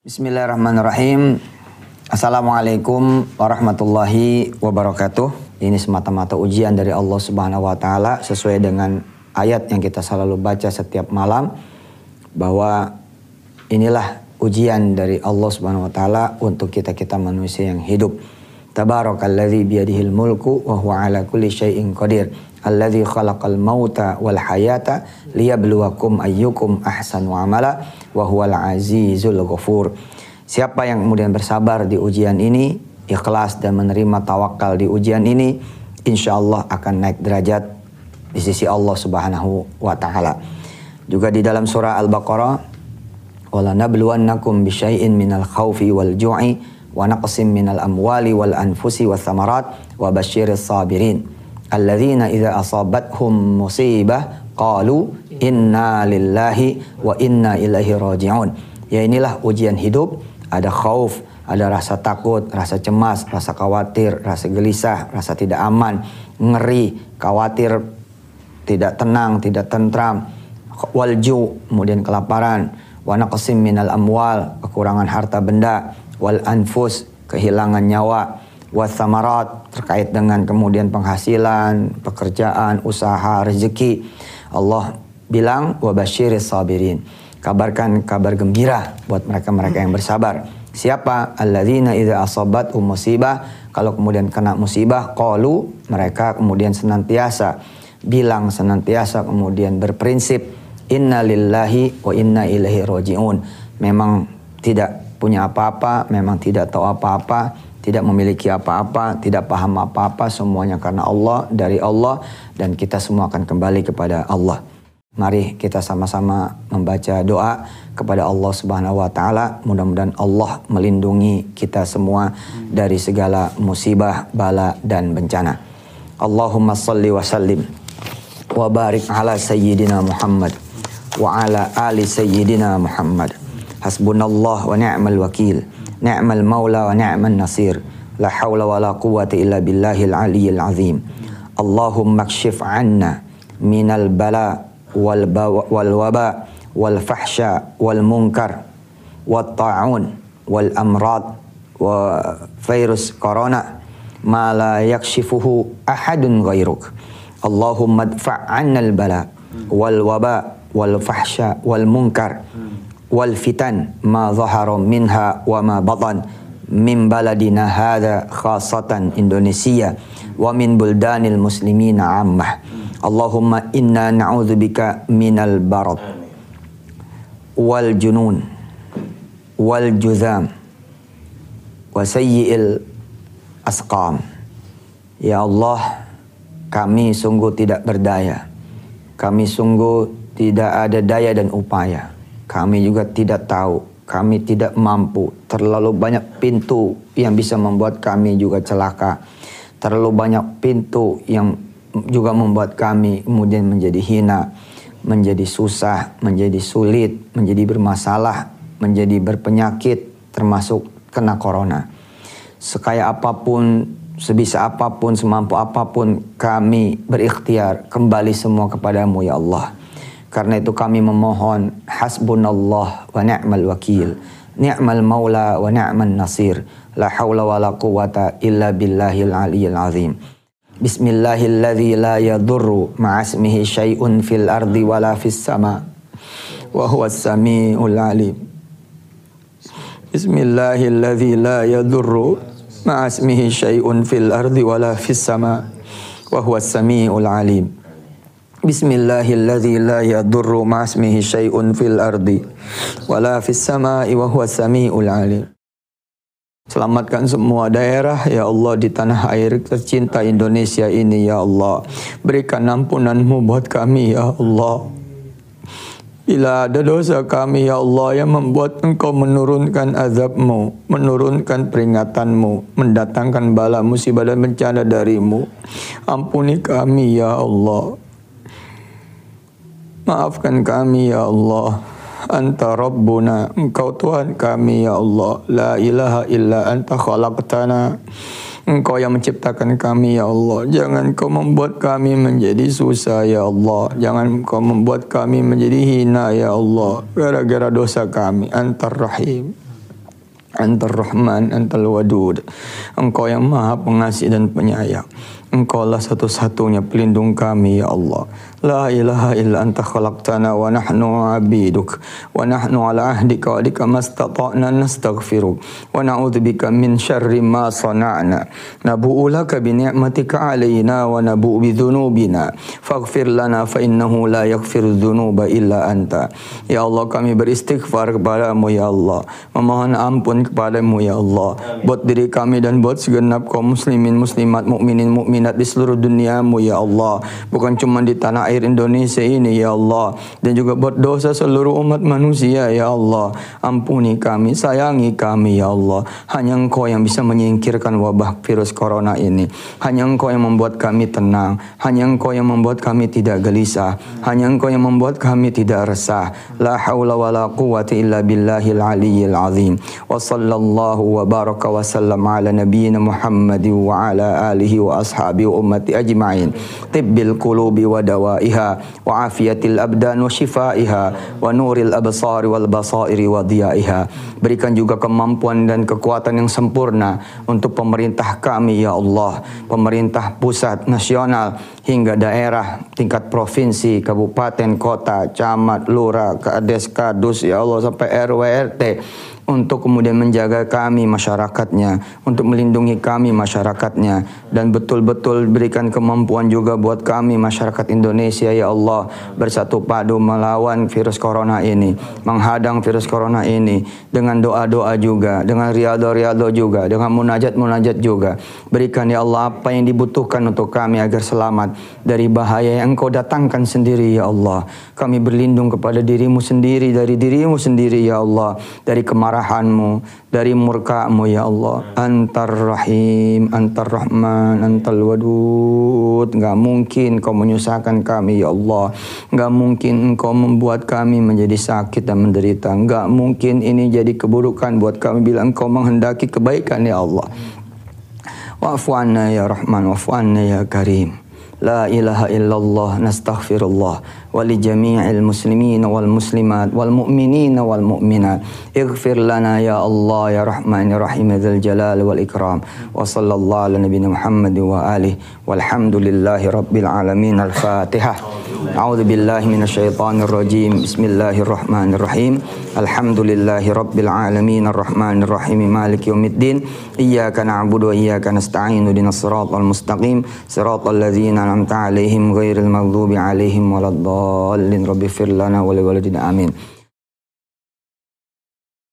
Bismillahirrahmanirrahim. Assalamualaikum warahmatullahi wabarakatuh. Ini semata-mata ujian dari Allah Subhanahu wa taala sesuai dengan ayat yang kita selalu baca setiap malam bahwa inilah ujian dari Allah Subhanahu wa taala untuk kita-kita manusia yang hidup. Tabarakalladzi biyadihil mulku wa huwa ala kulli syai'in qadir. Alladzi khalaqal mauta wal hayata liyabluwakum ayyukum ahsanu amala wa huwal azizul ghafur. Siapa yang kemudian bersabar di ujian ini, ikhlas dan menerima tawakal di ujian ini, insya Allah akan naik derajat di sisi Allah Subhanahu wa taala. Juga di dalam surah Al-Baqarah, "Wala nabluwannakum bisyai'in minal khaufi wal ju'i wa naqsim minal amwali wal anfusi was thamarat wa basyiris sabirin." Alladzina idza asabathum musibah qalu inna lillahi wa inna ilaihi raji'un. Ya inilah ujian hidup ada khauf, ada rasa takut, rasa cemas, rasa khawatir, rasa gelisah, rasa tidak aman, ngeri, khawatir, tidak tenang, tidak tentram, walju, kemudian kelaparan, wana kesim minal amwal, kekurangan harta benda, wal anfus, kehilangan nyawa, wasamarat, terkait dengan kemudian penghasilan, pekerjaan, usaha, rezeki. Allah bilang, wabashiris sabirin kabarkan kabar gembira buat mereka-mereka yang bersabar. Siapa? Alladzina idza asabat musibah, kalau kemudian kena musibah, qalu mereka kemudian senantiasa bilang senantiasa kemudian berprinsip inna lillahi wa inna ilaihi rajiun. Memang tidak punya apa-apa, memang tidak tahu apa-apa, tidak memiliki apa-apa, tidak paham apa-apa, semuanya karena Allah, dari Allah dan kita semua akan kembali kepada Allah. Mari kita sama-sama membaca doa kepada Allah Subhanahu wa taala. Mudah-mudahan Allah melindungi kita semua dari segala musibah, bala dan bencana. Allahumma salli wa sallim wa barik ala sayyidina Muhammad wa ala ali sayyidina Muhammad. Hasbunallah wa ni'mal wakil. Ni'mal maula wa ni'mal nasir. La haula wa la quwwata illa billahil aliyyil azim. Allahumma kshif anna minal bala' wal wal waba wal fahsya wal munkar wat ta'un wal amrad wa virus corona ma la yakshifuhu wal fitan ma zahara minha wa ma batan min baladina hadha khasatan Indonesia wa min buldanil muslimina ammah Allahumma inna na'udzubika minal barad wal junun wal juzam wa sayyi'il asqam. Ya Allah, kami sungguh tidak berdaya. Kami sungguh tidak ada daya dan upaya. Kami juga tidak tahu, kami tidak mampu. Terlalu banyak pintu yang bisa membuat kami juga celaka. Terlalu banyak pintu yang juga membuat kami kemudian menjadi hina, menjadi susah, menjadi sulit, menjadi bermasalah, menjadi berpenyakit, termasuk kena corona. Sekaya apa pun, sebisa apa pun, semampu apa pun, kami berikhtiar kembali semua kepadamu ya Allah. Karena itu kami memohon hasbunallah wa ni'mal wakil. Ni'mal maula wa ni'mal nasir. La hawla wa la quwata illa billahil aliyyil azim. Bismillahilladzi la yadurru ma'asmihi syai'un fil ardi wala fis sama wa huwas samiul alim. Bismillahilladzi la yadurru ma'asmihi syai'un fil ardi wala fis sama wa huwas samiul alim. Bismillahilladzi la yadurru ma'asmihi syai'un fil ardi wala fis sama'i wa huwas samiul alim. Selamatkan semua daerah ya Allah di tanah air tercinta Indonesia ini ya Allah. Berikan ampunanmu buat kami ya Allah. Bila ada dosa kami ya Allah yang membuat engkau menurunkan azabmu, menurunkan peringatanmu, mendatangkan bala musibah dan bencana darimu. Ampuni kami ya Allah. Maafkan kami ya Allah. Anta Rabbuna Engkau Tuhan kami ya Allah. La ilaha illa anta khalaqtana. Engkau yang menciptakan kami ya Allah. Jangan kau membuat kami menjadi susah ya Allah. Jangan kau membuat kami menjadi hina ya Allah. Gara-gara dosa kami. Antar Rahim. Antar Rahman, Antal Wadud. Engkau yang maha pengasih dan penyayang. Engkaulah satu-satunya pelindung kami ya Allah. La ilaha illa anta khalaqtana wa nahnu abiduk wa nahnu ala ahdika wa dika mastata'na nastaghfiruk wa na'udzubika min syarri ma sana'na. Nabu'u laka bi alayna wa nabu'u bidhunubina. faghfir lana fa innahu la yaghfir dhunuba illa anta. Ya Allah kami beristighfar kepadamu ya Allah. Memohon ampun kepadamu ya Allah. Buat diri kami dan buat segenap kaum muslimin muslimat mukminin mukmin mukminat di seluruh duniamu ya Allah. Bukan cuma di tanah air Indonesia ini ya Allah. Dan juga buat dosa seluruh umat manusia ya Allah. Ampuni kami sayangi kami ya Allah. Hanya engkau yang bisa menyingkirkan wabah virus corona ini. Hanya engkau yang membuat kami tenang. Hanya engkau yang membuat kami tidak gelisah. Hanya engkau yang membuat kami tidak resah. La haula wala quwwata illa billahil aliyyil azim. Wa sallallahu wa baraka wa sallam ala nabiyyina Muhammad wa ala alihi wa ashabi wa ummati ajma'in. Tibbil qulubi wa dawaiha wa afiyatil abdan wa shifaiha wa nuril absari wal basairi wa diyaiha. Berikan juga kemampuan dan kekuatan yang sempurna untuk pemerintah kami ya Allah. Pemerintah pusat nasional hingga daerah tingkat provinsi kabupaten kota camat lurah kades kadus ya Allah sampai RW RT untuk kemudian menjaga kami masyarakatnya, untuk melindungi kami masyarakatnya dan betul-betul berikan kemampuan juga buat kami masyarakat Indonesia ya Allah bersatu padu melawan virus corona ini, menghadang virus corona ini dengan doa-doa juga, dengan riado-riado juga, dengan munajat-munajat juga. Berikan ya Allah apa yang dibutuhkan untuk kami agar selamat dari bahaya yang Engkau datangkan sendiri ya Allah. Kami berlindung kepada dirimu sendiri dari dirimu sendiri ya Allah dari kemarahan kemarahanmu, dari murkamu ya Allah. Antar Rahim, Antar Rahman, Antal Wadud. Enggak mungkin kau menyusahkan kami ya Allah. Enggak mungkin engkau membuat kami menjadi sakit dan menderita. Enggak mungkin ini jadi keburukan buat kami bila engkau menghendaki kebaikan ya Allah. Wa'fu ya Rahman, wa'fu ya Karim. La ilaha illallah nastaghfirullah ولجميع المسلمين والمسلمات والمؤمنين والمؤمنات. اغفر لنا يا الله يا رحمن يا رحيم ذا الجلال والإكرام. وصلى الله على نبينا محمد وآله. والحمد لله رب العالمين. الفاتحة. أعوذ بالله من الشيطان الرجيم. بسم الله الرحمن الرحيم. الحمد لله رب العالمين. الرحمن الرحيم. مالك يوم الدين. إياك نعبد وإياك نستعين. دين الصراط المستقيم. صراط الذين أنعمت عليهم غير المغضوب عليهم ولا الضالين. dhalin rabbi firlana wali walidina amin.